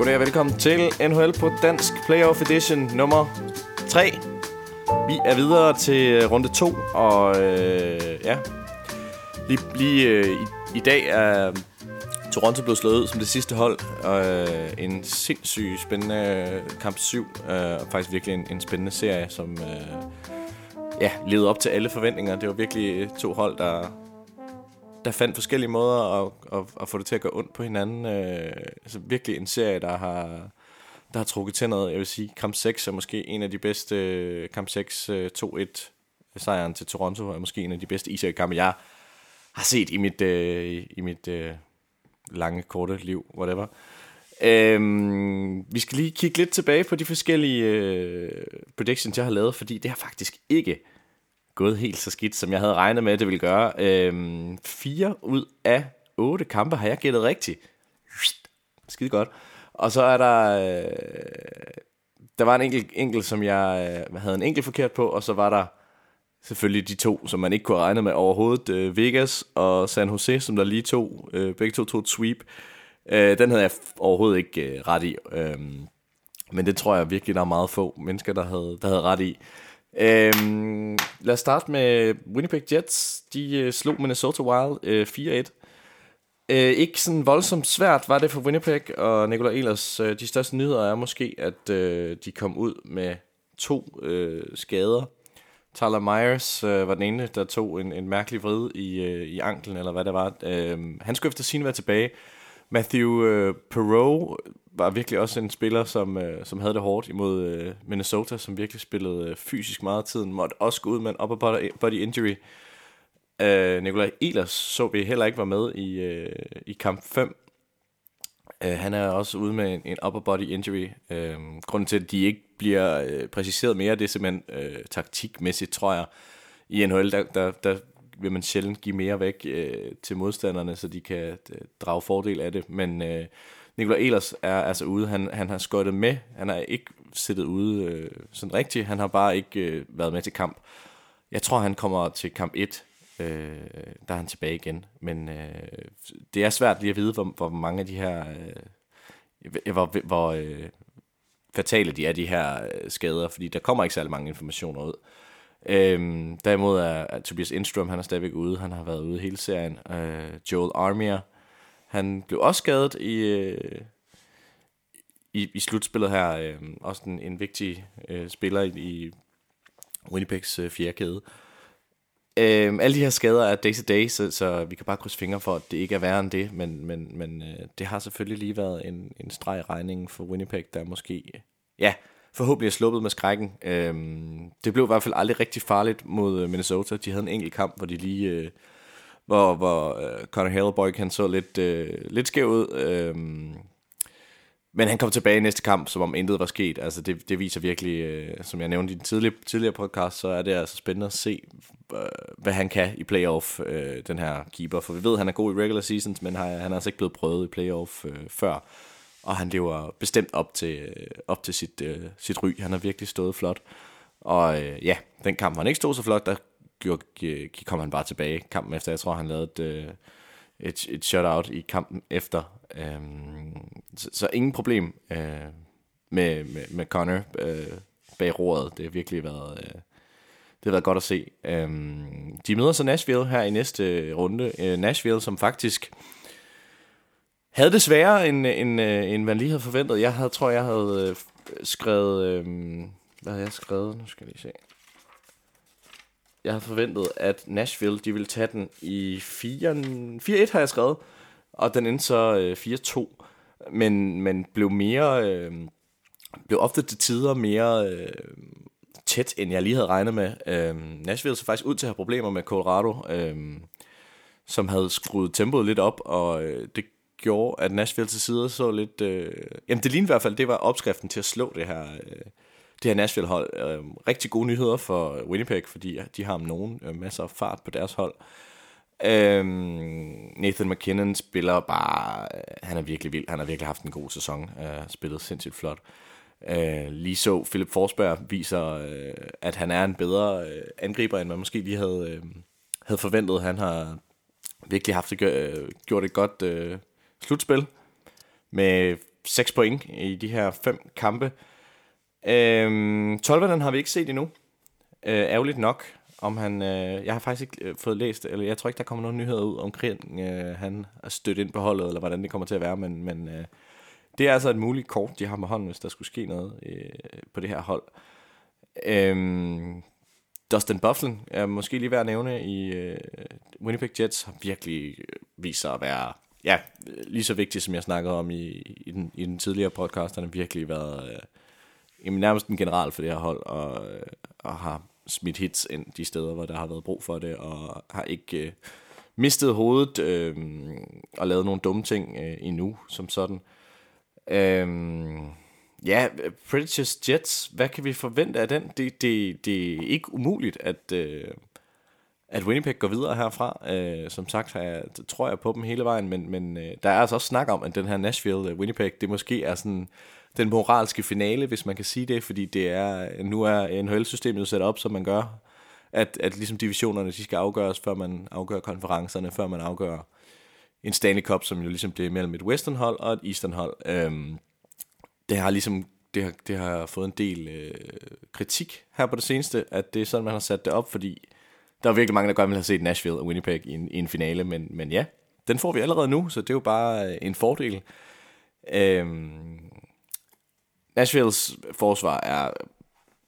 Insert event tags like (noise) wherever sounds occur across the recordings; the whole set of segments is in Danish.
Goddag og velkommen til NHL på Dansk Playoff Edition nummer 3. Vi er videre til øh, runde 2, og øh, ja, lige, lige øh, i, i dag er Toronto blevet slået ud som det sidste hold. Og øh, en sindssygt spændende kamp 7, øh, og faktisk virkelig en, en spændende serie, som øh, ja, levede op til alle forventninger. Det var virkelig to hold, der der fandt forskellige måder at, at, at få det til at gå ondt på hinanden. Øh, altså virkelig en serie, der har, der har trukket til noget. Jeg vil sige, kamp 6 er måske en af de bedste, øh, kamp 6 2-1 øh, sejren til Toronto er måske en af de bedste ishockey-kampe, jeg har set i mit, øh, i mit øh, lange, korte liv, whatever. Øhm, vi skal lige kigge lidt tilbage på de forskellige øh, predictions, jeg har lavet, fordi det har faktisk ikke gået helt så skidt, som jeg havde regnet med, at det ville gøre. Øhm, fire ud af otte kampe har jeg gættet rigtigt. Skide godt. Og så er der... Øh, der var en enkelt, enkelt som jeg øh, havde en enkelt forkert på, og så var der selvfølgelig de to, som man ikke kunne regne med overhovedet. Øh, Vegas og San Jose, som der lige tog. øh, begge to tog et sweep. Øh, den havde jeg overhovedet ikke øh, ret i. Øh, men det tror jeg virkelig, der er meget få mennesker, der havde, der havde ret i. Øhm, lad os starte med Winnipeg Jets. De øh, slog Minnesota Wild øh, 4-1. Øh, ikke sådan voldsomt svært var det for Winnipeg, og Nikolaj Ehlers, øh, de største nyheder er måske, at øh, de kom ud med to øh, skader. Tyler Myers øh, var den ene, der tog en, en mærkelig vrid i, øh, i anklen, eller hvad det var. Øh, han skulle efter sin være tilbage. Matthew øh, Perreault var virkelig også en spiller, som, øh, som havde det hårdt imod øh, Minnesota, som virkelig spillede øh, fysisk meget af tiden, måtte også gå ud med en upper body, injury. Øh, Nikolaj Ehlers så vi heller ikke var med i, øh, i kamp 5. Øh, han er også ude med en, en upper body injury. Øh, grunden til, at de ikke bliver øh, præciseret mere, det er simpelthen øh, taktikmæssigt, tror jeg. I NHL, der, der, der vil man sjældent give mere væk øh, til modstanderne, så de kan øh, drage fordel af det. Men øh, Nikolaj Ehlers er altså ude. Han, han har skøjtet med. Han har ikke siddet ude øh, sådan rigtigt. Han har bare ikke øh, været med til kamp. Jeg tror, han kommer til kamp 1. Øh, der er han tilbage igen. Men øh, det er svært lige at vide, hvor, hvor mange af de her... Øh, hvor, hvor øh, fatale de er, de her øh, skader. Fordi der kommer ikke særlig mange informationer ud. Øhm, derimod er, er Tobias Indstrøm, han er stadigvæk ude. Han har været ude hele serien. Øh, Joel Armia, han blev også skadet i, øh, i, i slutspillet her. Øh, også en, en vigtig øh, spiller i, i Winnipegs øh, fjerde kæde. Øh, alle de her skader er day to day, så, så vi kan bare krydse fingre for, at det ikke er værre end det. Men, men, men øh, det har selvfølgelig lige været en, en streg i regningen for Winnipeg, der måske... Ja, forhåbentlig er sluppet med skrækken. Øhm, det blev i hvert fald aldrig rigtig farligt mod øh, Minnesota. De havde en enkelt kamp, hvor de lige... Øh, hvor, hvor øh, Conor Helleboy kan så lidt, øh, lidt skæv ud. Øh, men han kom tilbage i næste kamp, som om intet var sket. Altså det, det viser virkelig, øh, som jeg nævnte i den tidligere, tidligere podcast, så er det altså spændende at se, øh, hvad han kan i playoff, øh, den her keeper. For vi ved, at han er god i regular seasons, men han, han er altså ikke blevet prøvet i playoff øh, før og han lever bestemt op til, øh, op til sit, uh, sit ry. Han har virkelig stået flot. Og øh, ja, den kamp, han ikke stod så flot, der gjorde, øh, kom han bare tilbage kampen efter. Jeg tror, han lavede et, øh, et, et shutout i kampen efter. Um, så, så ingen problem uh, med, med, med Connor bag roret. Det har virkelig været... Det har været godt at se. Um, de møder så Nashville her i næste runde. Nashville, som faktisk havde det sværere, end, end, end man lige havde forventet. Jeg havde, tror, jeg havde skrevet... Øh, hvad havde jeg skrevet? Nu skal jeg lige se. Jeg havde forventet, at Nashville de ville tage den i 4-1, har jeg skrevet. Og den endte så øh, 4-2. Men, men blev mere... Øh, blev ofte til tider mere øh, tæt, end jeg lige havde regnet med. Øh, Nashville så faktisk ud til at have problemer med Colorado, øh, som havde skruet tempoet lidt op, og øh, det gjorde, at Nashville til sider så lidt... Øh, jamen det lignede i hvert fald, det var opskriften til at slå det her, øh, det her Nashville-hold. Øh, rigtig gode nyheder for Winnipeg, fordi de har om nogen øh, masser af fart på deres hold. Øh, Nathan McKinnon spiller bare... Øh, han er virkelig vild. Han har virkelig haft en god sæson. Øh, spillet sindssygt flot. Øh, lige så Philip Forsberg viser, øh, at han er en bedre øh, angriber, end man måske lige havde, øh, havde forventet. Han har virkelig haft det, øh, gjort et godt... Øh, slutspil med 6 point i de her fem kampe. Øh, den har vi ikke set endnu. Øh, ærgerligt nok, om han... Øh, jeg har faktisk ikke øh, fået læst, eller jeg tror ikke, der kommer nogen nyheder ud omkring, øh, han er stødt ind på holdet, eller hvordan det kommer til at være, men, men øh, det er altså et muligt kort, de har med hånden, hvis der skulle ske noget øh, på det her hold. Øhm, Dustin Bufflin er måske lige værd at nævne i øh, Winnipeg Jets, har virkelig øh, vist sig at være ja, øh, lige så vigtig, som jeg snakkede om i, i, den, i den tidligere podcast. Han har virkelig været øh, nærmest en general for det her hold, og, øh, og har smidt hits ind de steder, hvor der har været brug for det, og har ikke øh, mistet hovedet øh, og lavet nogle dumme ting øh, endnu, som sådan. Øh, ja, Predators Jets, hvad kan vi forvente af den? Det, det, det er ikke umuligt, at, øh, at Winnipeg går videre herfra. Øh, som sagt har jeg, tror jeg på dem hele vejen, men, men øh, der er altså også snak om, at den her Nashville-Winnipeg, øh, det måske er sådan den moralske finale, hvis man kan sige det, fordi det er, nu er NHL-systemet sat op, som man gør, at, at ligesom divisionerne, de skal afgøres, før man afgør konferencerne, før man afgør en Stanley Cup, som jo ligesom bliver mellem et Western hold og et Eastern hold. Øhm, det har ligesom det har, det har fået en del øh, kritik her på det seneste, at det er sådan, man har sat det op, fordi der er virkelig mange, der godt vil have set Nashville og Winnipeg i en, i en finale, men, men ja, den får vi allerede nu, så det er jo bare øh, en fordel. Øhm, Nashvilles forsvar er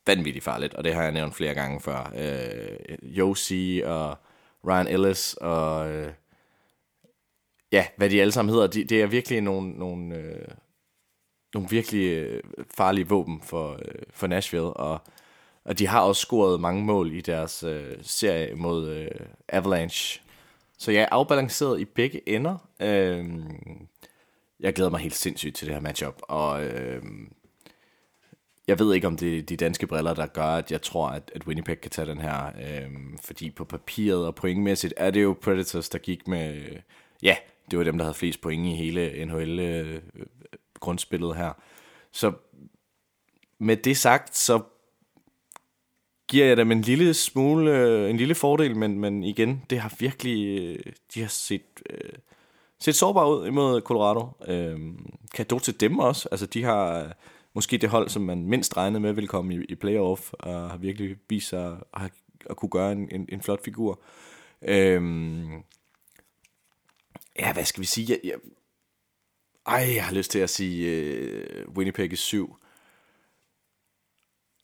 vanvittigt farligt, og det har jeg nævnt flere gange før. Øh, Josie og Ryan Ellis og øh, ja, hvad de alle sammen hedder, de, det er virkelig nogle, nogle, øh, nogle virkelig øh, farlige våben for, øh, for Nashville, og, og de har også scoret mange mål i deres øh, serie mod øh, Avalanche. Så jeg er afbalanceret i begge ender. Øh, jeg glæder mig helt sindssygt til det her matchup, og øh, jeg ved ikke, om det er de danske briller, der gør, at jeg tror, at, at Winnipeg kan tage den her. Øh, fordi på papiret og pointmæssigt er det jo Predators, der gik med... Øh, ja, det var dem, der havde flest point i hele NHL-grundspillet øh, øh her. Så med det sagt, så giver jeg dem en lille smule, øh, en lille fordel, men, men igen, det har virkelig, øh, de har set, øh, set sårbare ud imod Colorado. Øh, kan til dem også, altså de har måske det hold, som man mindst regnede med ville komme i, i playoff, og har virkelig vist sig at, at kunne gøre en, en, en flot figur. Øhm, ja, hvad skal vi sige? Jeg, jeg, ej, jeg har lyst til at sige øh, Winnipeg i syv.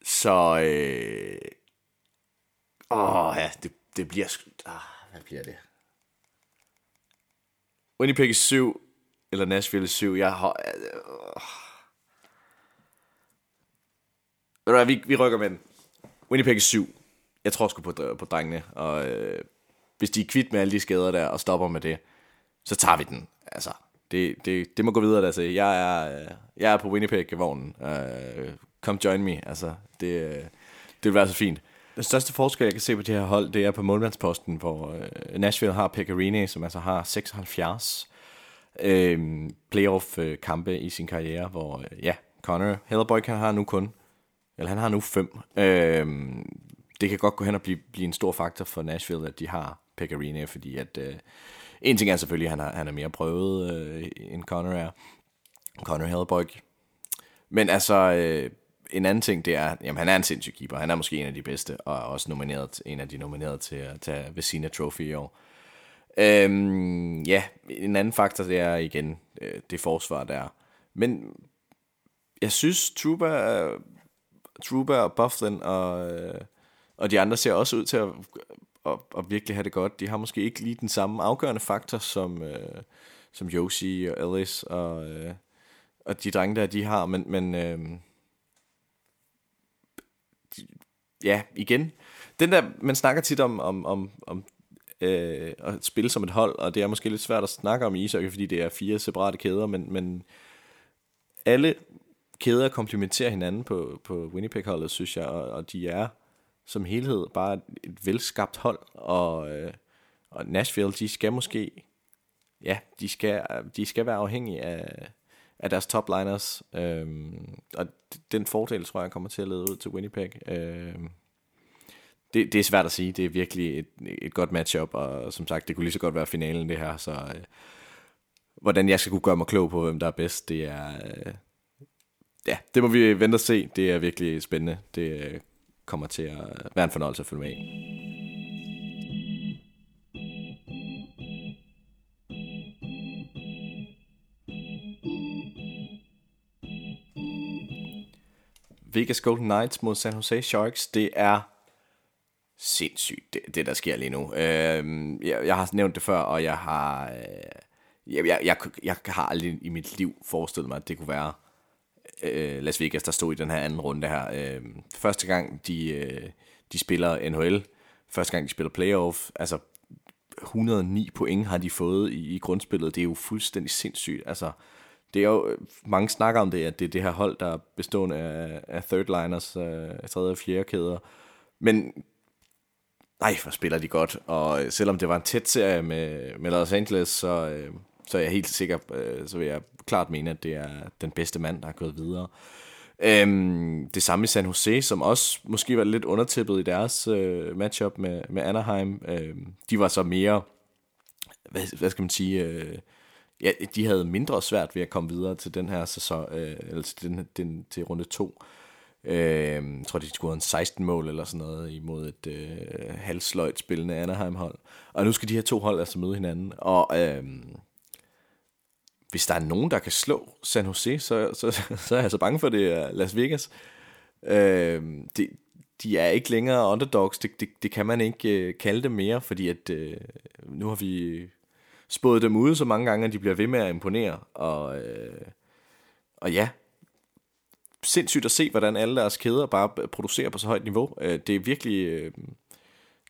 Så, øh, åh ja, det, det bliver sgu, ah, hvad bliver det? Winnipeg i syv, eller Nashville i syv, jeg har, øh, ved du hvad, vi, vi rykker med den. Winnipeg er 7. Jeg tror sgu på, på drengene. Og øh, hvis de er kvitt med alle de skader der, og stopper med det, så tager vi den. Altså, det, det, det må gå videre, altså. Jeg er, øh, jeg er på Winnipeg-vognen. Uh, come join me. Altså, det, øh, det vil være så fint. Den største forskel, jeg kan se på det her hold, det er på målmandsposten, hvor Nashville har Pecorini, som altså har 76 øh, playoff-kampe i sin karriere, hvor, ja, Connor Hellerboy kan har nu kun eller han har nu fem. Øh, det kan godt gå hen og blive, blive en stor faktor for Nashville, at de har Pecorine, fordi at... Øh, en ting er selvfølgelig, at han, har, han er mere prøvet, øh, end Connor er. Connor Hellborg. Men altså, øh, en anden ting, det er, jamen han er en sindssyg keeper. Han er måske en af de bedste, og er også nomineret, en af de nomineret til at tage Vecina Trophy i år. Øhm, ja, en anden faktor, det er igen øh, det forsvar der. Men jeg synes, Truba Truba og Bufflin og, øh, og de andre ser også ud til at, at, at virkelig have det godt. De har måske ikke lige den samme afgørende faktor som, øh, som Josie og Alice og, øh, og de drenge der, de har, men, men øh, de, ja, igen, den der, man snakker tit om, om, om, om øh, at spille som et hold, og det er måske lidt svært at snakke om i ishockey, fordi det er fire separate kæder, men, men alle kæder komplementerer hinanden på, på Winnipeg-holdet, synes jeg, og, og de er som helhed bare et, velskabt hold, og, øh, og Nashville, de skal måske, ja, de skal, de skal være afhængige af, af deres topliners, øhm, og den fordel, tror jeg, kommer til at lede ud til Winnipeg. Øhm, det, det er svært at sige, det er virkelig et, et godt matchup, og som sagt, det kunne lige så godt være finalen det her, så... Øh, hvordan jeg skal kunne gøre mig klog på, hvem der er bedst, det er... Øh, ja, det må vi vente og se. Det er virkelig spændende. Det øh, kommer til at være en fornøjelse at følge med i. Vegas Golden Knights mod San Jose Sharks, det er sindssygt, det, det der sker lige nu. Øh, jeg, jeg har nævnt det før, og jeg har, øh, jeg, jeg, jeg, jeg har aldrig i mit liv forestillet mig, at det kunne være øh, Øh, Las Vegas, der stod i den her anden runde her. Øh, første gang, de, øh, de spiller NHL, første gang, de spiller playoff, altså 109 point har de fået i, i grundspillet. Det er jo fuldstændig sindssygt. Altså, det er jo, mange snakker om det, at det er det her hold, der er bestående af, af third liners, øh, tredje og fjerde kæder. Men nej, hvor spiller de godt. Og øh, selvom det var en tæt serie med, med Los Angeles, så, øh, så er jeg helt sikker, øh, så vil jeg klart mene, at det er den bedste mand, der har gået videre. Øhm, det samme i San Jose, som også måske var lidt undertippet i deres øh, matchup med, med Anaheim. Øhm, de var så mere, hvad, hvad skal man sige, øh, ja, de havde mindre svært ved at komme videre til den her sæson, øh, eller til, den, den, til runde 2. Øh, jeg tror, de skulle en 16 mål eller sådan noget imod et øh, halvsløjt spillende Anaheim-hold. Og nu skal de her to hold altså møde hinanden. Og øh, hvis der er nogen, der kan slå San Jose, så, så, så er jeg så bange for, det er Las Vegas. Øh, det, de er ikke længere underdogs, det, det, det kan man ikke øh, kalde dem mere, fordi at øh, nu har vi spået dem ude så mange gange, at de bliver ved med at imponere. Og, øh, og ja, sindssygt at se, hvordan alle deres kæder bare producerer på så højt niveau. Øh, det er virkelig... Øh,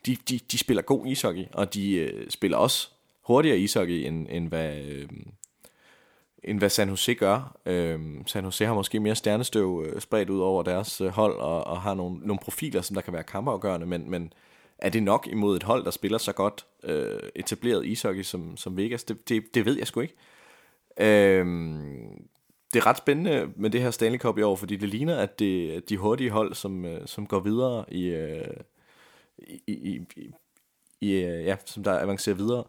de, de, de spiller god ishockey, og de øh, spiller også hurtigere ishockey, end, end hvad... Øh, end hvad San Jose gør. Øh, San Jose har måske mere stjernestøv øh, spredt ud over deres øh, hold, og, og har nogle, nogle profiler, som der kan være kampafgørende, men, men er det nok imod et hold, der spiller så godt øh, etableret ishockey som, som Vegas? Det, det, det ved jeg sgu ikke. Øh, det er ret spændende med det her Stanley Cup i år, fordi det ligner, at det er de hurtige hold, som, som går videre i, i, i, i, i ja, som der avancerer videre.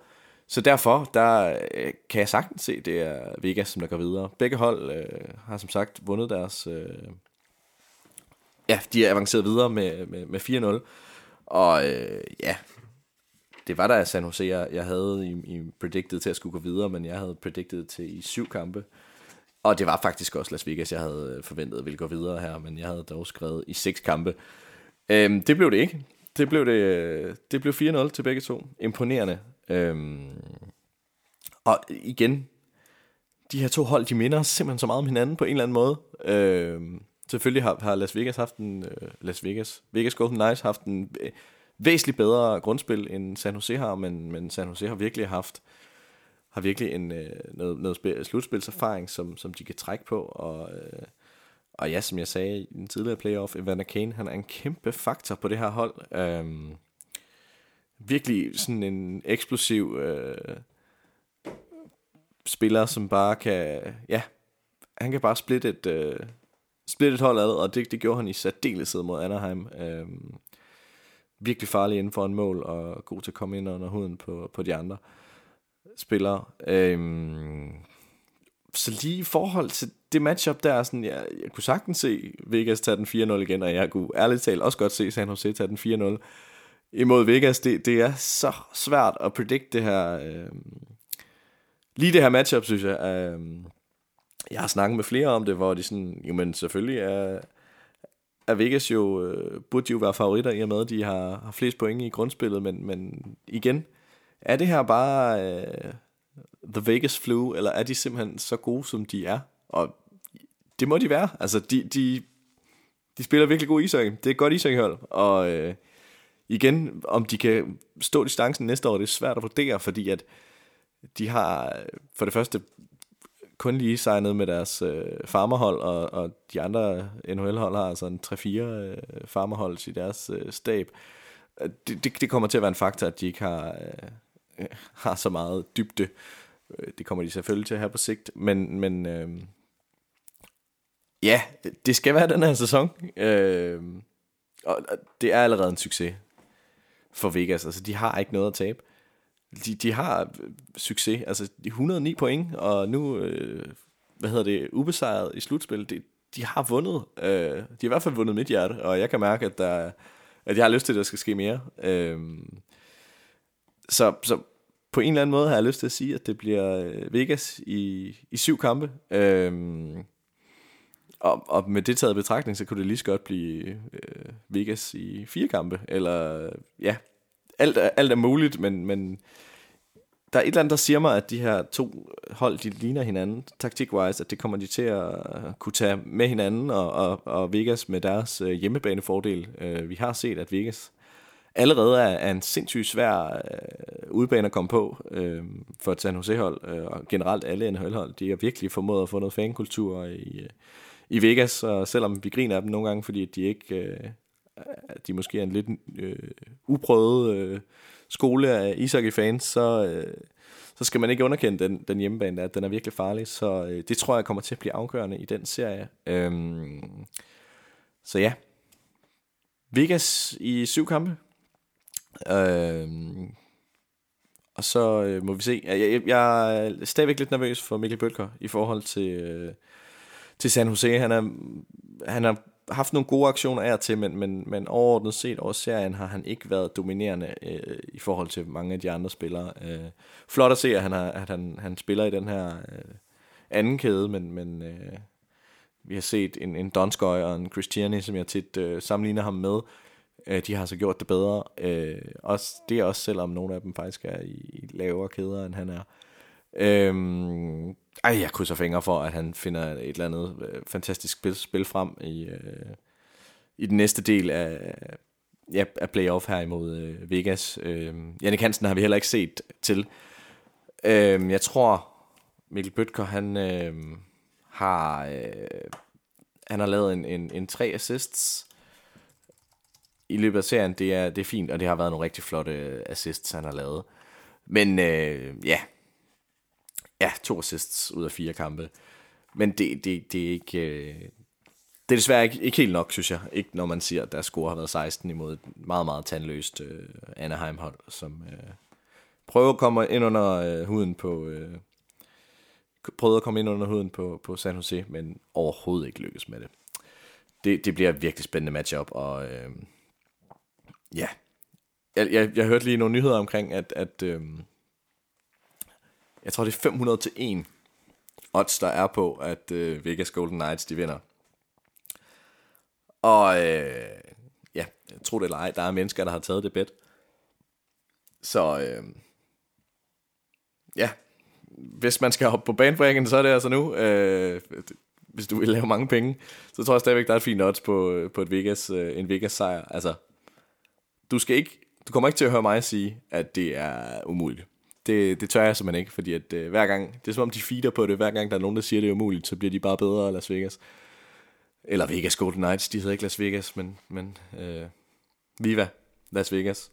Så derfor, der øh, kan jeg sagtens se, det er Vegas, som der går videre. Begge hold øh, har som sagt vundet deres... Øh, ja, de er avanceret videre med, med, med 4-0. Og øh, ja, det var der San Jose, jeg, jeg havde i, i predicted til at skulle gå videre, men jeg havde predicted til i syv kampe. Og det var faktisk også Las Vegas, jeg havde øh, forventet ville gå videre her, men jeg havde dog skrevet i seks kampe. Øhm, det blev det ikke. Det blev, det, øh, det blev 4-0 til begge to. Imponerende. Øhm, og igen, de her to hold, de minder simpelthen så meget om hinanden på en eller anden måde. Øhm, selvfølgelig har, har Las Vegas haft en... Øh, Las Vegas, Vegas Golden Knights haft en øh, væsentligt bedre grundspil, end San Jose har, men, men San Jose har virkelig haft har virkelig en, øh, noget, noget spil, slutspilserfaring, som, som de kan trække på, og, øh, og ja, som jeg sagde i den tidligere playoff, Evander Kane, han er en kæmpe faktor på det her hold. Øhm, virkelig sådan en eksplosiv øh, spiller, som bare kan, ja, han kan bare splitte et, øh, splitte et hold ad, og det, det gjorde han i særdeleshed mod Anaheim. Øh, virkelig farlig inden for en mål, og god til at komme ind under huden på, på de andre spillere. Øh, så lige i forhold til det matchup der, sådan, jeg, jeg kunne sagtens se Vegas tage den 4-0 igen, og jeg kunne ærligt talt også godt se San Jose tage den 4-0 imod Vegas. Det, det er så svært at predict det her. Øh, lige det her matchup, synes jeg. Øh, jeg har snakket med flere om det, hvor de sådan, jo men selvfølgelig er, er Vegas jo, øh, burde de jo være favoritter i og med, at de har, har flest point i grundspillet, men, men igen, er det her bare øh, The Vegas Flu, eller er de simpelthen så gode, som de er? Og det må de være. Altså, de, de, de spiller virkelig god ishockey. Det er et godt ishockeyhold. Og øh, igen, om de kan stå distancen næste år, det er svært at vurdere, fordi at de har for det første kun lige signet med deres øh, farmerhold, og, og de andre NHL-hold har altså en 3-4 øh, farmerhold i deres øh, stab. Det, det, det kommer til at være en faktor, at de ikke har, øh, (laughs) har så meget dybde. Øh, det kommer de selvfølgelig til at have på sigt, men, men øh, ja, det skal være den her sæson. Øh, og det er allerede en succes for Vegas. Altså, de har ikke noget at tabe. de, de har øh, succes. Altså, de 109 point, og nu, øh, hvad hedder det, ubesejret i slutspil. De, de har vundet. Øh, de har i hvert fald vundet mit hjerte, og jeg kan mærke, at, der, at jeg har lyst til, at der skal ske mere. Øh, så, så på en eller anden måde har jeg lyst til at sige, at det bliver øh, Vegas i, i syv kampe. Øh, og, og med det taget betragtning, så kunne det lige så godt blive øh, Vegas i fire kampe. Eller ja, alt er, alt er muligt, men, men der er et eller andet, der siger mig, at de her to hold, de ligner hinanden taktik-wise, at det kommer de til at kunne tage med hinanden, og, og, og Vegas med deres øh, hjemmebanefordel. Øh, vi har set, at Vegas allerede er, er en sindssygt svær øh, udbane at komme på øh, for et San Jose-hold, øh, og generelt alle NHL-hold. De har virkelig formået at få noget fankultur i, øh, i Vegas, og selvom vi griner af dem nogle gange, fordi de ikke... Øh, de måske er en lidt øh, uprøvet øh, skole af ishockey-fans, så, øh, så skal man ikke underkende den, den hjemmebane, der den er virkelig farlig. Så øh, det tror jeg kommer til at blive afgørende i den serie. Øhm, så ja, Vegas i syv kampe. Øhm, og så øh, må vi se. Jeg, jeg, jeg er stadigvæk lidt nervøs for Mikkel Bøtker i forhold til, øh, til San Jose. Han, er, han har haft nogle gode aktioner af til, men, men, men overordnet set over serien har han ikke været dominerende øh, i forhold til mange af de andre spillere. Øh, flot at se, at han, har, at han, han spiller i den her øh, anden kæde, men, men øh, vi har set en, en Donskoy og en Christiani, som jeg tit øh, sammenligner ham med. Øh, de har så gjort det bedre. Øh, også, det er også selvom nogle af dem faktisk er i, i lavere kæder, end han er. Øh, ej, jeg krydser fingre for, at han finder et eller andet øh, fantastisk spil, spil frem i, øh, i den næste del af, ja, af playoff her imod øh, Vegas. Øh, Jannik Hansen har vi heller ikke set til. Øh, jeg tror, Mikkel Bøtker, han øh, har øh, han har lavet en, en, en tre assists i løbet af serien. Det er, det er fint, og det har været nogle rigtig flotte øh, assists, han har lavet. Men øh, ja, Ja, to assists ud af fire kampe. Men det, det, det er ikke... Øh, det er desværre ikke, ikke helt nok, synes jeg. Ikke når man siger, at deres score har været 16 imod et meget, meget tandløst øh, Anaheim-hold, som øh, prøver at komme ind under øh, huden på... Øh, prøvede at komme ind under huden på, på San Jose, men overhovedet ikke lykkes med det. Det, det bliver et virkelig spændende matchup, og øh, ja, jeg, jeg, jeg hørte lige nogle nyheder omkring, at, at øh, jeg tror det er 500 til 1 odds, der er på, at øh, Vegas Golden Knights, de vinder. Og øh, ja, jeg tror det eller ej, der er mennesker, der har taget det bet. Så øh, ja, hvis man skal hoppe på bandbrækken, så er det altså nu. Øh, hvis du vil lave mange penge, så tror jeg stadigvæk, der er et fint odds på, øh, på et Vegas, øh, en Vegas sejr. Altså, du skal ikke, du kommer ikke til at høre mig sige, at det er umuligt det, det tør jeg simpelthen ikke, fordi at, øh, hver gang, det er som om de feeder på det, hver gang der er nogen, der siger, det er umuligt, så bliver de bare bedre af Las Vegas. Eller Vegas Golden Knights, de hedder ikke Las Vegas, men, men øh, Viva Las Vegas.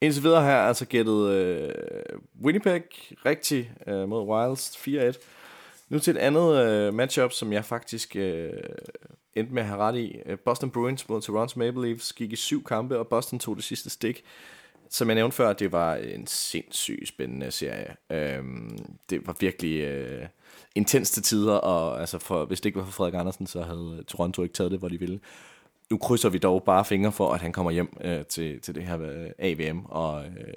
Indtil videre her altså gættet øh, Winnipeg rigtig øh, mod Wilds 4-1. Nu til et andet øh, matchup, som jeg faktisk øh, endte med at have ret i. Øh, Boston Bruins mod Toronto Maple Leafs gik i syv kampe, og Boston tog det sidste stik. Som jeg nævnte før, det var en sindssygt spændende serie. Øhm, det var virkelig øh, intens til tider, og altså for, hvis det ikke var for Frederik Andersen, så havde Toronto ikke taget det, hvor de ville. Nu krydser vi dog bare fingre for, at han kommer hjem øh, til, til det her øh, AVM, og øh,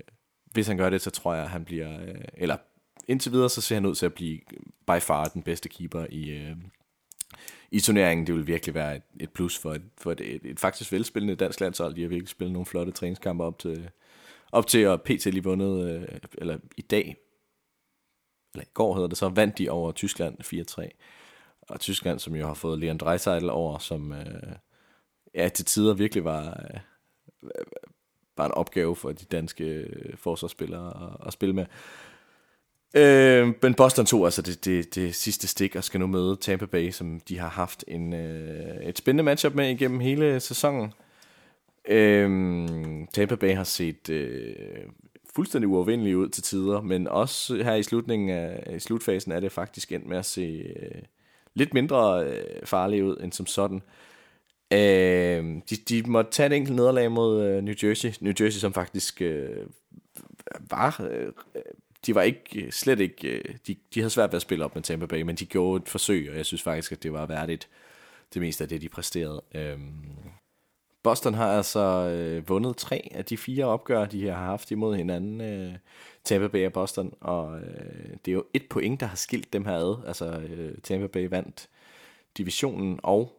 hvis han gør det, så tror jeg, at han bliver, øh, eller indtil videre, så ser han ud til at blive øh, by far den bedste keeper i, øh, i turneringen. Det vil virkelig være et, et plus for, et, for et, et, et faktisk velspillende dansk landshold. De har virkelig spillet nogle flotte træningskampe op til, op til at PT lige vundet, øh, eller i dag, eller i går hedder det så, vandt de over Tyskland 4-3. Og Tyskland, som jo har fået Leon Dreiseitel over, som øh, ja, til tider virkelig var, øh, var en opgave for de danske øh, forsvarsspillere at, at spille med. Øh, men Boston tog altså det, det, det sidste stik og skal nu møde Tampa Bay, som de har haft en, øh, et spændende matchup med igennem hele sæsonen. Øh, Tampa Bay har set øh, fuldstændig uovervindelig ud til tider, men også her i slutningen af i slutfasen er det faktisk endt med at se, øh, lidt mindre øh, farlige ud end som sådan. Øh, de, de måtte tage et enkelt nederlag mod øh, New Jersey. New Jersey, som faktisk øh, var... Øh, de var ikke, øh, slet ikke... Øh, de, de havde svært ved at spille op med Tampa Bay, men de gjorde et forsøg, og jeg synes faktisk, at det var værdigt det meste af det, de præsterede. Øhm, Boston har altså øh, vundet tre af de fire opgør, de har haft imod hinanden. Øh, Tampa Bay og Boston, og øh, det er jo et point, der har skilt dem her ad. Altså, øh, Tampa Bay vandt divisionen, og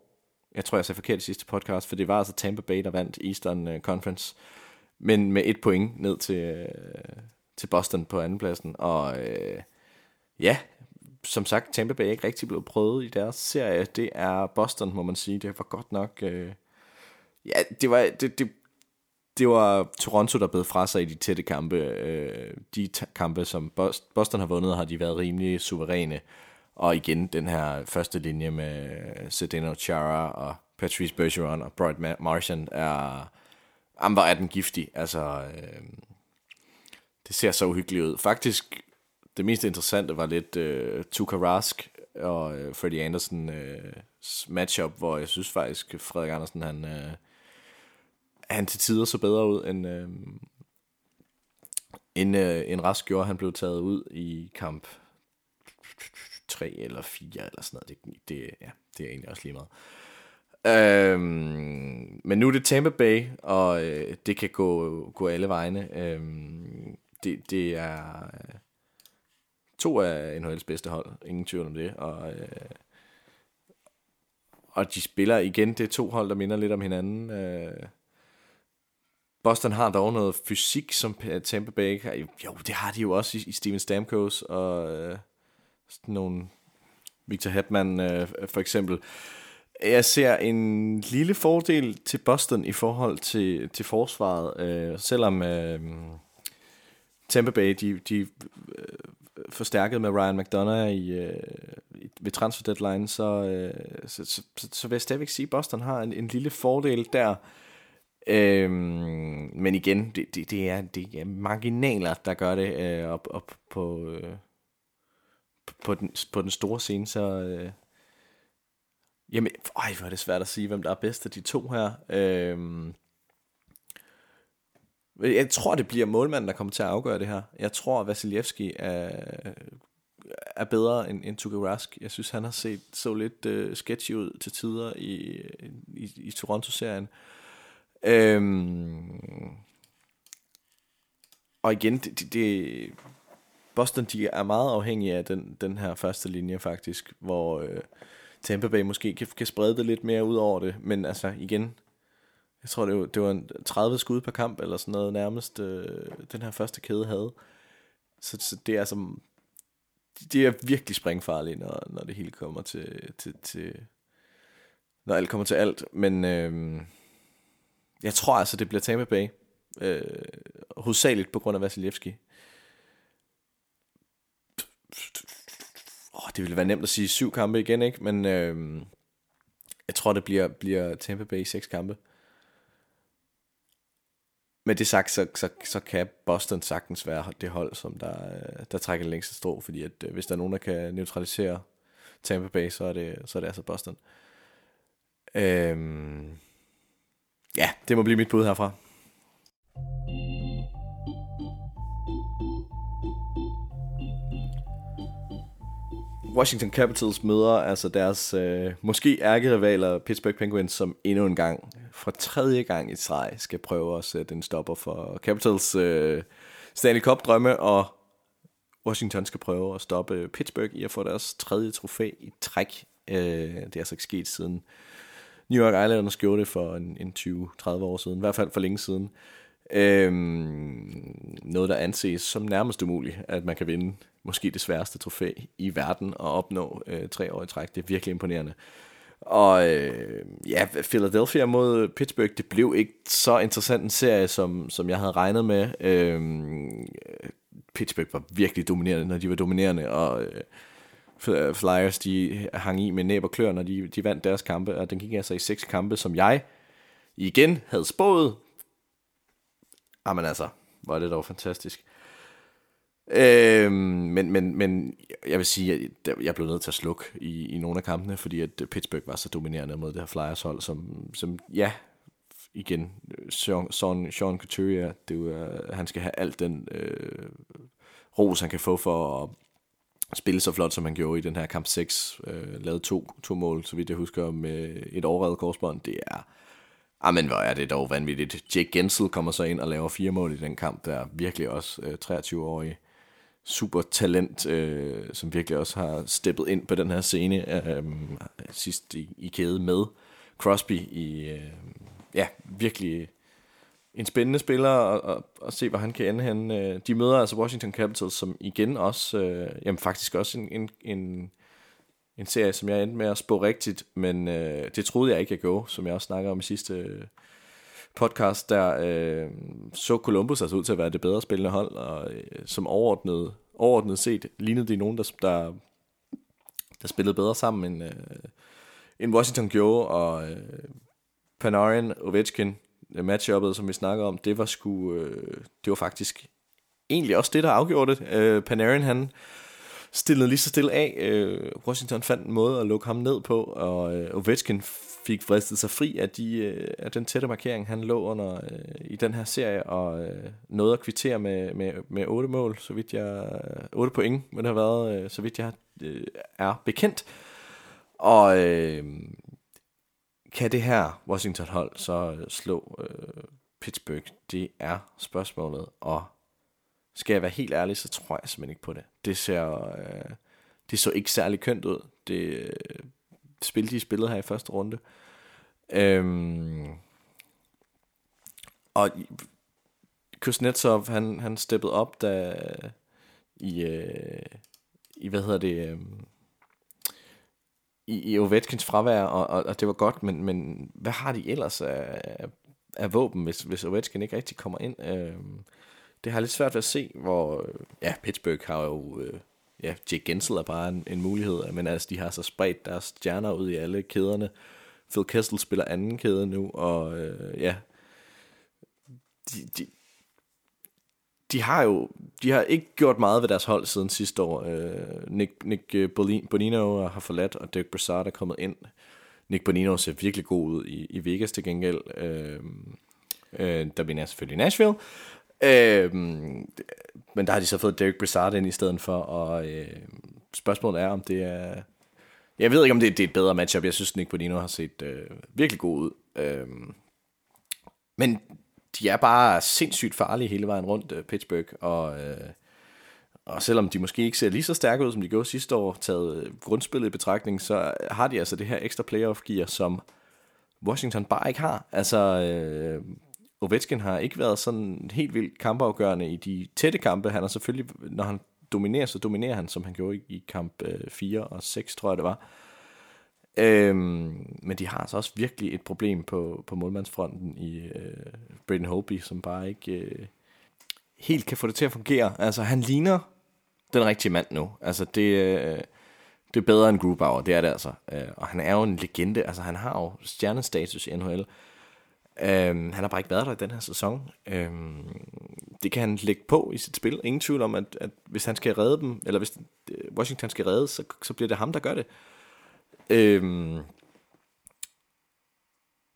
jeg tror, jeg sagde forkert i sidste podcast, for det var altså Tampa Bay, der vandt Eastern øh, Conference, men med et point ned til, øh, til Boston på andenpladsen, og øh, ja, som sagt, Tampa Bay er ikke rigtig blevet prøvet i deres serie. Det er Boston, må man sige. Det var godt nok... Øh, ja, det var, det, det, det var Toronto, der blev fra sig i de tætte kampe. Øh, de kampe, som Boston har vundet, har de været rimelig suveræne. Og igen, den her første linje med øh, Sedeno Chara og Patrice Bergeron og Bright Martian er... Amber er den giftig. Altså, øh, det ser så uhyggeligt ud. Faktisk, det mest interessante var lidt øh, Tuka Rask og øh, Freddie Anderson øh, matchup, hvor jeg synes faktisk, Frederik Andersen, han... Øh, han til tider så bedre ud, end, øh, end, øh, end Rask gjorde. Han blev taget ud i kamp 3 eller 4 eller sådan noget. Det, det, ja, det er egentlig også lige meget. Øhm, men nu er det Tampa Bay, og øh, det kan gå, gå alle vegne. Øhm, det, det er øh, to af NHL's bedste hold, ingen tvivl om det. Og, øh, og de spiller igen, det er to hold, der minder lidt om hinanden. Øh, Boston har dog noget fysik, som Tampa Bay har. Jo, det har de jo også i, i Steven Stamkos og øh, sådan nogle Victor Hedman øh, for eksempel. Jeg ser en lille fordel til Boston i forhold til, til forsvaret, øh, selvom øh, Tampa Bay de, de øh, forstærket med Ryan McDonough i, øh, ved transfer deadline, så, øh, så, så, så, så vil jeg stadigvæk sige, at Boston har en, en lille fordel der. Øhm, men igen, det, det, det, er, det er marginaler, der gør det øh, op, op på, øh, på, den, på den store scene, så... Øh, jamen, øj, hvor er det svært at sige, hvem der er bedst af de to her. Øhm, jeg tror, det bliver målmanden, der kommer til at afgøre det her. Jeg tror, Vasiljevski er, er bedre end, end Tuka Rask. Jeg synes, han har set så lidt uh, sketchy ud til tider i, i, i Toronto-serien. Øhm, og igen, det, det, det, Boston de er meget afhængige af den, den her første linje faktisk, hvor øh, Tampa Bay måske kan, kan sprede det lidt mere ud over det, men altså igen, jeg tror det var, det var en 30 skud per kamp eller sådan noget nærmest, øh, den her første kæde havde. Så, så det er som... det er virkelig springfarligt, når, når det hele kommer til, til, til, når alt kommer til alt, men øh, jeg tror altså, det bliver Tampa Bay. Øh, hovedsageligt på grund af Vasilevski. Oh, det ville være nemt at sige syv kampe igen, ikke? Men øh, jeg tror, det bliver, bliver Tampa Bay seks kampe. Men det sagt, så, så, så kan Boston sagtens være det hold, som der, øh, der trækker det længste strå, fordi at, øh, hvis der er nogen, der kan neutralisere Tampa Bay, så er det, så er det altså Boston. Øhm, Ja, det må blive mit bud herfra. Washington Capitals møder altså deres øh, måske ærkerivaler Pittsburgh Penguins, som endnu en gang, for tredje gang i streg, skal prøve at sætte en stopper for Capitals øh, Stanley Cup drømme, og Washington skal prøve at stoppe Pittsburgh i at få deres tredje trofæ i træk. Øh, det er altså ikke sket siden New York Islanders gjorde det for en, en 20-30 år siden, i hvert fald for længe siden. Øhm, noget, der anses som nærmest umuligt, at man kan vinde måske det sværeste trofæ i verden og opnå øh, tre år i træk. Det er virkelig imponerende. Og øh, ja, Philadelphia mod Pittsburgh, det blev ikke så interessant en serie, som, som jeg havde regnet med. Øh, Pittsburgh var virkelig dominerende, når de var dominerende, og øh, Flyers, de hang i med næb og klør, når de, de vandt deres kampe, og den gik altså i seks kampe, som jeg igen havde spået. Ah, Jamen altså, var det dog fantastisk. Øhm, men, men, men jeg vil sige, at jeg blev nødt til at slukke i, i nogle af kampene, fordi at Pittsburgh var så dominerende mod det her Flyers hold, som, som ja, igen, Sean, Sean, Sean Couturier, det er, øh, han skal have alt den øh, ros, han kan få for at spille så flot, som han gjorde i den her kamp 6. Øh, lavede to, to mål, så vidt jeg husker, med et overredet korsbånd. Det er, ah, men hvor er det dog vanvittigt. Jake Gensel kommer så ind og laver fire mål i den kamp, der er virkelig også øh, 23-årig super talent, øh, som virkelig også har steppet ind på den her scene øh, sidst i, i kæde med Crosby i, øh, ja, virkelig en spændende spiller at, og, og se, hvor han kan ende hen. Øh, de møder altså Washington Capitals, som igen også, øh, jamen faktisk også en, en, en, en serie, som jeg endte med at spå rigtigt, men øh, det troede jeg ikke, jeg gjorde, som jeg også snakkede om i sidste øh, podcast, der øh, så Columbus altså ud til at være det bedre spillende hold, og øh, som overordnet, overordnet set lignede de nogen, der, der, der spillede bedre sammen end, øh, end Washington gjorde, og øh, Panarin, Ovechkin, øh, matchuppet, som vi snakker om, det var sgu, øh, det var faktisk egentlig også det, der afgjorde det. Øh, Panarin, han stillede lige så stille af. Øh, Washington fandt en måde at lukke ham ned på, og øh, Ovechkin fik fristet sig fri af, de, øh, af den tætte markering, han lå under øh, i den her serie, og øh, nåede at kvittere med, med, med 8 mål, så vidt jeg... 8 point, men det har været, øh, så vidt jeg øh, er bekendt. Og øh, kan det her Washington-hold så slå øh, Pittsburgh? Det er spørgsmålet, og skal jeg være helt ærlig, så tror jeg simpelthen ikke på det. Det ser, øh, det så ikke særlig kønt ud. Det øh, spil, de spillede her i første runde. Øhm, og Kuznetsov, han, han steppede op, da i, øh, i hvad hedder det, øh, i, i Ovechkins fravær, og, og, og det var godt, men, men hvad har de ellers af, af våben, hvis, hvis Ovechkin ikke rigtig kommer ind? Øh, det har lidt svært ved at se, hvor, øh, ja, Pittsburgh har jo, øh, ja, Jake Gensel er bare en, en mulighed, men altså, de har så spredt deres stjerner ud i alle kæderne. Phil Kessel spiller anden kæde nu, og øh, ja, de, de, de har jo de har ikke gjort meget ved deres hold siden sidste år. Øh, Nick, Nick øh, Bonino har forladt, og Dirk Brassard er kommet ind. Nick Bonino ser virkelig god ud i, i Vegas til gengæld. Øh, øh, der vinder selvfølgelig Nashville. Øh, men der har de så fået Derek Brassard ind i stedet for, og øh, spørgsmålet er, om det er... Jeg ved ikke, om det, det er et bedre matchup. Jeg synes, Nick Bonino har set øh, virkelig god ud. Øh, men de er bare sindssygt farlige hele vejen rundt, øh, Pittsburgh, og, Øh, og selvom de måske ikke ser lige så stærke ud, som de gjorde sidste år, taget øh, grundspillet i betragtning, så har de altså det her ekstra playoff-gear, som Washington bare ikke har. Altså, øh, Ovechkin har ikke været sådan helt vildt kampafgørende i de tætte kampe. Han er selvfølgelig, når han dominerer, så dominerer han, som han gjorde i, i kamp øh, 4 og 6, tror jeg det var. Øhm, men de har altså også virkelig et problem på, på målmandsfronten i øh, Braden Holby, som bare ikke øh, helt kan få det til at fungere. Altså, han ligner den rigtige mand nu. Altså, det, øh, det er bedre end Grubauer, det er det altså. Øh, og han er jo en legende. Altså, han har jo stjernestatus i NHL. Øhm, han har bare ikke været der i den her sæson. Øhm, det kan han lægge på i sit spil. Ingen tvivl om, at, at hvis han skal redde dem, eller hvis øh, Washington skal redde, så, så bliver det ham, der gør det. Øhm,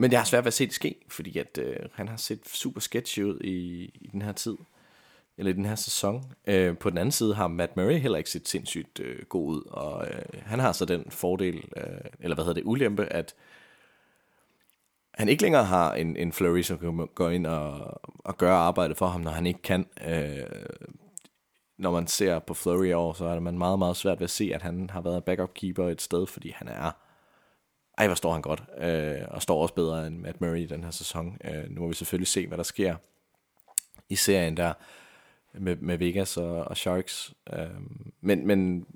men jeg har svært ved at se det ske, fordi at, øh, han har set super sketchy ud i, i den her tid, eller i den her sæson. Øh, på den anden side har Matt Murray heller ikke set sindssygt øh, god ud, og øh, han har så den fordel, øh, eller hvad hedder det, ulempe, at han ikke længere har en, en Flurry, som kan gå ind og, og gøre arbejdet for ham, når han ikke kan. Øh, når man ser på Flurry i år, så er det man meget, meget svært ved at se, at han har været backup keeper et sted, fordi han er... Ej, hvor står han godt, øh, og står også bedre end Matt Murray i den her sæson. Øh, nu må vi selvfølgelig se, hvad der sker i serien der med, med Vegas og, og Sharks. Øh, men, men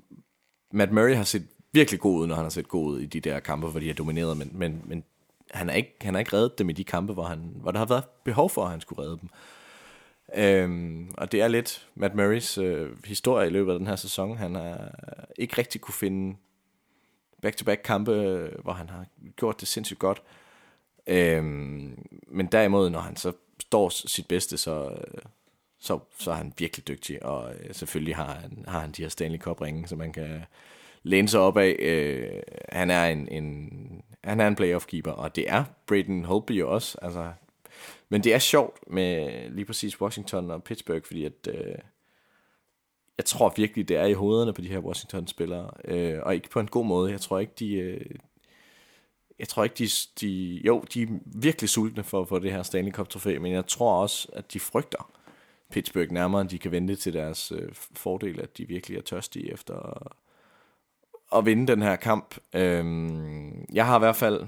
Matt Murray har set virkelig god ud, når han har set god ud i de der kampe, hvor de har domineret, men, men, men han har ikke, han har ikke reddet dem i de kampe, hvor, han, hvor der har været behov for, at han skulle redde dem. Øhm, og det er lidt Matt Murrays øh, historie i løbet af den her sæson. Han har ikke rigtig kunne finde back-to-back kampe, øh, hvor han har gjort det sindssygt godt. Øhm, men derimod, når han så står sit bedste, så, øh, så, så er han virkelig dygtig, og øh, selvfølgelig har han, har han de her Stanley Cup ringe, som man kan læne sig op af. Øh, han er en, en, han er en playoff keeper, og det er Braden Holby jo også. Altså, men det er sjovt med lige præcis Washington og Pittsburgh, fordi at, øh, jeg tror virkelig, det er i hovederne på de her Washington-spillere, øh, og ikke på en god måde. Jeg tror ikke, de, øh, jeg tror ikke, de, de, jo, de er virkelig sultne for at få det her Stanley Cup-trofæ, men jeg tror også, at de frygter Pittsburgh nærmere, end de kan vente til deres øh, fordel, at de virkelig er tørstige efter at, vinde den her kamp. Øhm, jeg har i hvert fald,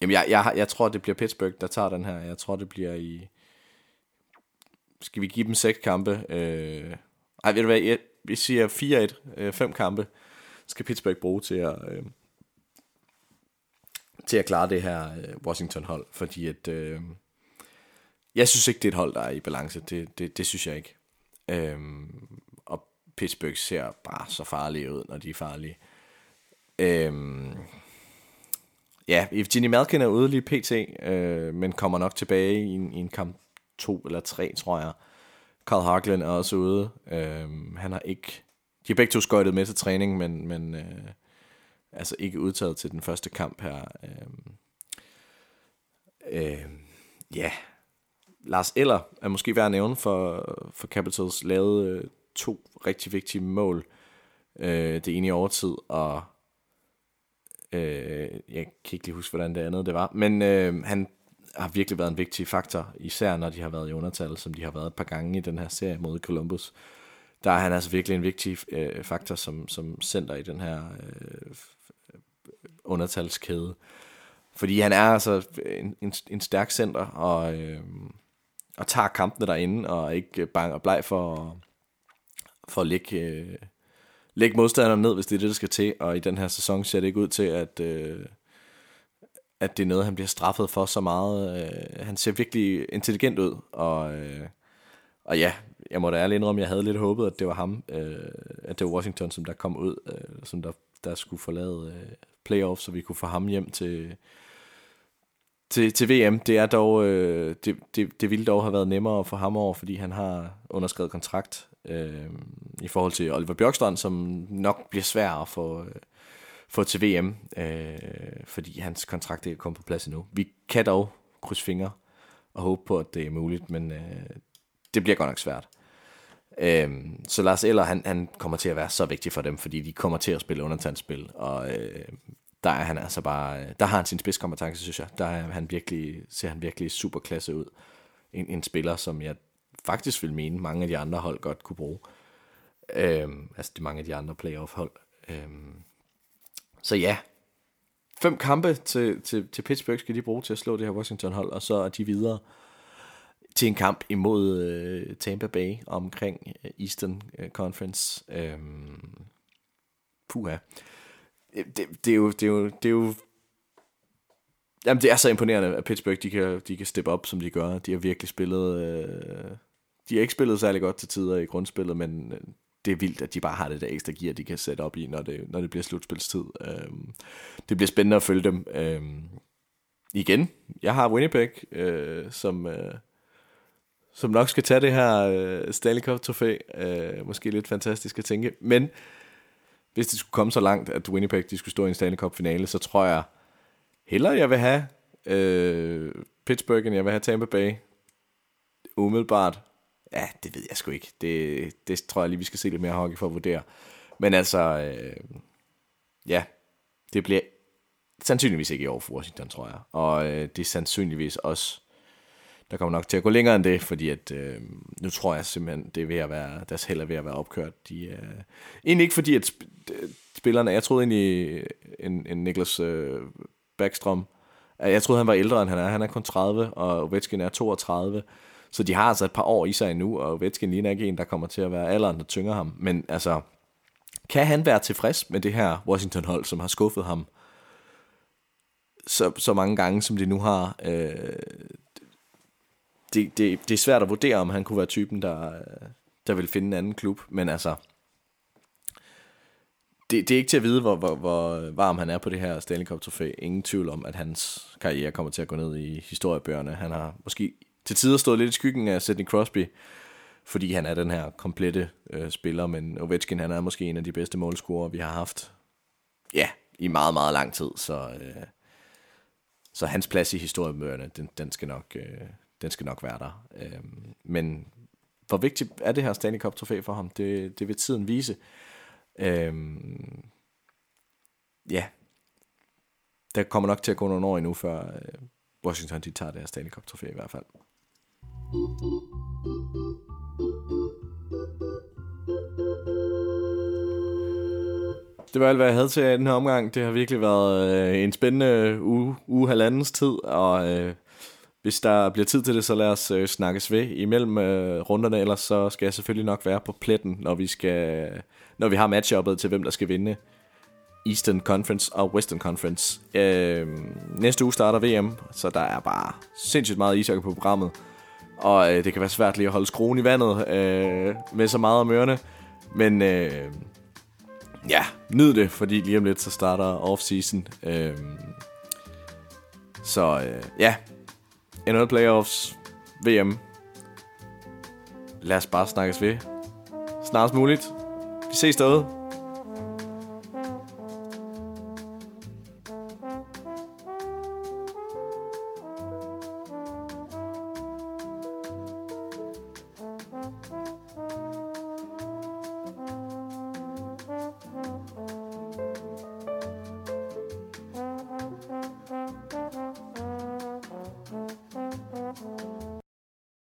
jamen jeg, jeg, jeg tror, det bliver Pittsburgh, der tager den her. Jeg tror, det bliver i, skal vi give dem seks kampe? Øh, ej, ved du hvad, jeg, vi siger 4-1, øh, fem kampe, skal Pittsburgh bruge til at, øh, til at klare det her øh, Washington-hold, fordi at, øh, jeg synes ikke, det er et hold, der er i balance. Det, det, det synes jeg ikke. Øh, Pittsburgh ser bare så farlige ud, når de er farlige. Øhm, ja, Evgeny Malkin er ude lige pt, øh, men kommer nok tilbage i en, i en kamp 2 eller 3, tror jeg. Carl Hagelin er også ude. Øh, han har ikke... De har begge to skøjtet med til træning, men, men øh, altså ikke udtaget til den første kamp her. Øh, øh, ja, Lars Eller er måske værd at nævne for, for Capitals lavede øh, to rigtig vigtige mål. Øh, det ene i overtid, og øh, jeg kan ikke lige huske, hvordan det andet det var, men øh, han har virkelig været en vigtig faktor, især når de har været i undertal, som de har været et par gange i den her serie mod Columbus. Der er han altså virkelig en vigtig øh, faktor som, som center i den her øh, undertalskæde. Fordi han er altså en, en, en stærk center, og, øh, og tager kampene derinde, og ikke bange og bleg for, for at lægge, øh, lægge modstanderne ned, hvis det er det, der skal til. Og i den her sæson ser det ikke ud til, at, øh, at det er noget, han bliver straffet for så meget. Øh, han ser virkelig intelligent ud, og, øh, og ja, jeg må da ærligt indrømme, jeg havde lidt håbet, at det var ham, øh, at det var Washington, som der kom ud, øh, som der, der skulle forlade øh, playoffs, så vi kunne få ham hjem til, til, til VM. Det er dog, øh, det, det, det ville dog have været nemmere for ham over, fordi han har underskrevet kontrakt øh, i forhold til Oliver Bjørkstrand, som nok bliver svær at få, øh, få til VM, øh, fordi hans kontrakt ikke er kommet på plads endnu. Vi kan dog krydse fingre og håbe på, at det er muligt, men øh, det bliver godt nok svært. Øh, så Lars Eller, han, han kommer til at være så vigtig for dem, fordi de kommer til at spille undertandsspil, og øh, der er han altså bare, øh, der har han sin spidskompetence, synes jeg. Der er han virkelig, ser han virkelig super klasse ud. En, en spiller, som jeg faktisk vil mene, mange af de andre hold godt kunne bruge. Øhm, altså de mange af de andre playoff hold. Øhm, så ja, fem kampe til, til, til Pittsburgh skal de bruge til at slå det her Washington-hold, og så er de videre til en kamp imod øh, Tampa Bay omkring øh, Eastern øh, Conference. Øhm, puha. Øh, det, det, er jo, det, er jo, det er jo Jamen, det er så imponerende, at Pittsburgh, de kan, de kan steppe op, som de gør. De har virkelig spillet... Øh, de har ikke spillet særlig godt til tider i grundspillet, men øh, det er vildt, at de bare har det der ekstra gear, de kan sætte op i, når det, når det bliver slutspilstid. Øh, det bliver spændende at følge dem. Øh, igen, jeg har Winnipeg, øh, som, øh, som nok skal tage det her øh, Stanley Cup-trofæ. Øh, måske lidt fantastisk at tænke. Men hvis det skulle komme så langt, at Winnipeg de skulle stå i en Stanley Cup-finale, så tror jeg hellere, jeg vil have øh, Pittsburgh, end jeg vil have Tampa Bay. Umiddelbart Ja, det ved jeg sgu ikke. Det, det tror jeg lige, vi skal se lidt mere hockey for at vurdere. Men altså, øh, ja, det bliver sandsynligvis ikke i år for Washington, tror jeg. Og øh, det er sandsynligvis også, der kommer nok til at gå længere end det, fordi at, øh, nu tror jeg simpelthen, det er ved at være, deres held er ved at være opkørt. De, øh, egentlig ikke fordi, at spillerne, jeg troede egentlig, en, en Niklas øh, Backstrom, jeg troede, han var ældre, end han er. Han er kun 30, og Ovechkin er 32. Så de har altså et par år i sig endnu, og Ovechkin ligner ikke en, der kommer til at være alderen, der tynger ham. Men altså, kan han være tilfreds med det her Washington-hold, som har skuffet ham så, så mange gange, som de nu har? Øh, det, det, det er svært at vurdere, om han kunne være typen, der, der vil finde en anden klub. Men altså, det, det er ikke til at vide, hvor, hvor, hvor varm han er på det her Stanley Cup trofæ. Ingen tvivl om, at hans karriere kommer til at gå ned i historiebøgerne. Han har måske til tider stået lidt i skyggen af Sidney Crosby, fordi han er den her komplette øh, spiller, men Ovechkin han er måske en af de bedste målscorer, vi har haft ja, i meget, meget lang tid, så, øh, så hans plads i historiebøgerne, den, den, skal nok, øh, den skal nok være der. Øh, men hvor vigtigt er det her Stanley Cup trofæ for ham, det, det vil tiden vise. Øh, ja, der kommer nok til at gå nogle år endnu, før øh, Washington de tager det her Stanley Cup trofæ i hvert fald. Det var alt, hvad jeg havde til i den her omgang. Det har virkelig været øh, en spændende uge, uge halvandens tid, og øh, hvis der bliver tid til det, så lad os øh, snakkes ved imellem øh, runderne, ellers så skal jeg selvfølgelig nok være på pletten, når vi, skal, når vi har matchuppet til, hvem der skal vinde Eastern Conference og Western Conference. Øh, næste uge starter VM, så der er bare sindssygt meget ishockey på programmet. Og øh, det kan være svært lige at holde skruen i vandet øh, med så meget om ørerne. Men øh, ja, nyd det, fordi lige om lidt så starter off-season. Øh, så øh, ja, NHL Playoffs, VM. Lad os bare snakkes ved. Snarest muligt. Vi ses derude.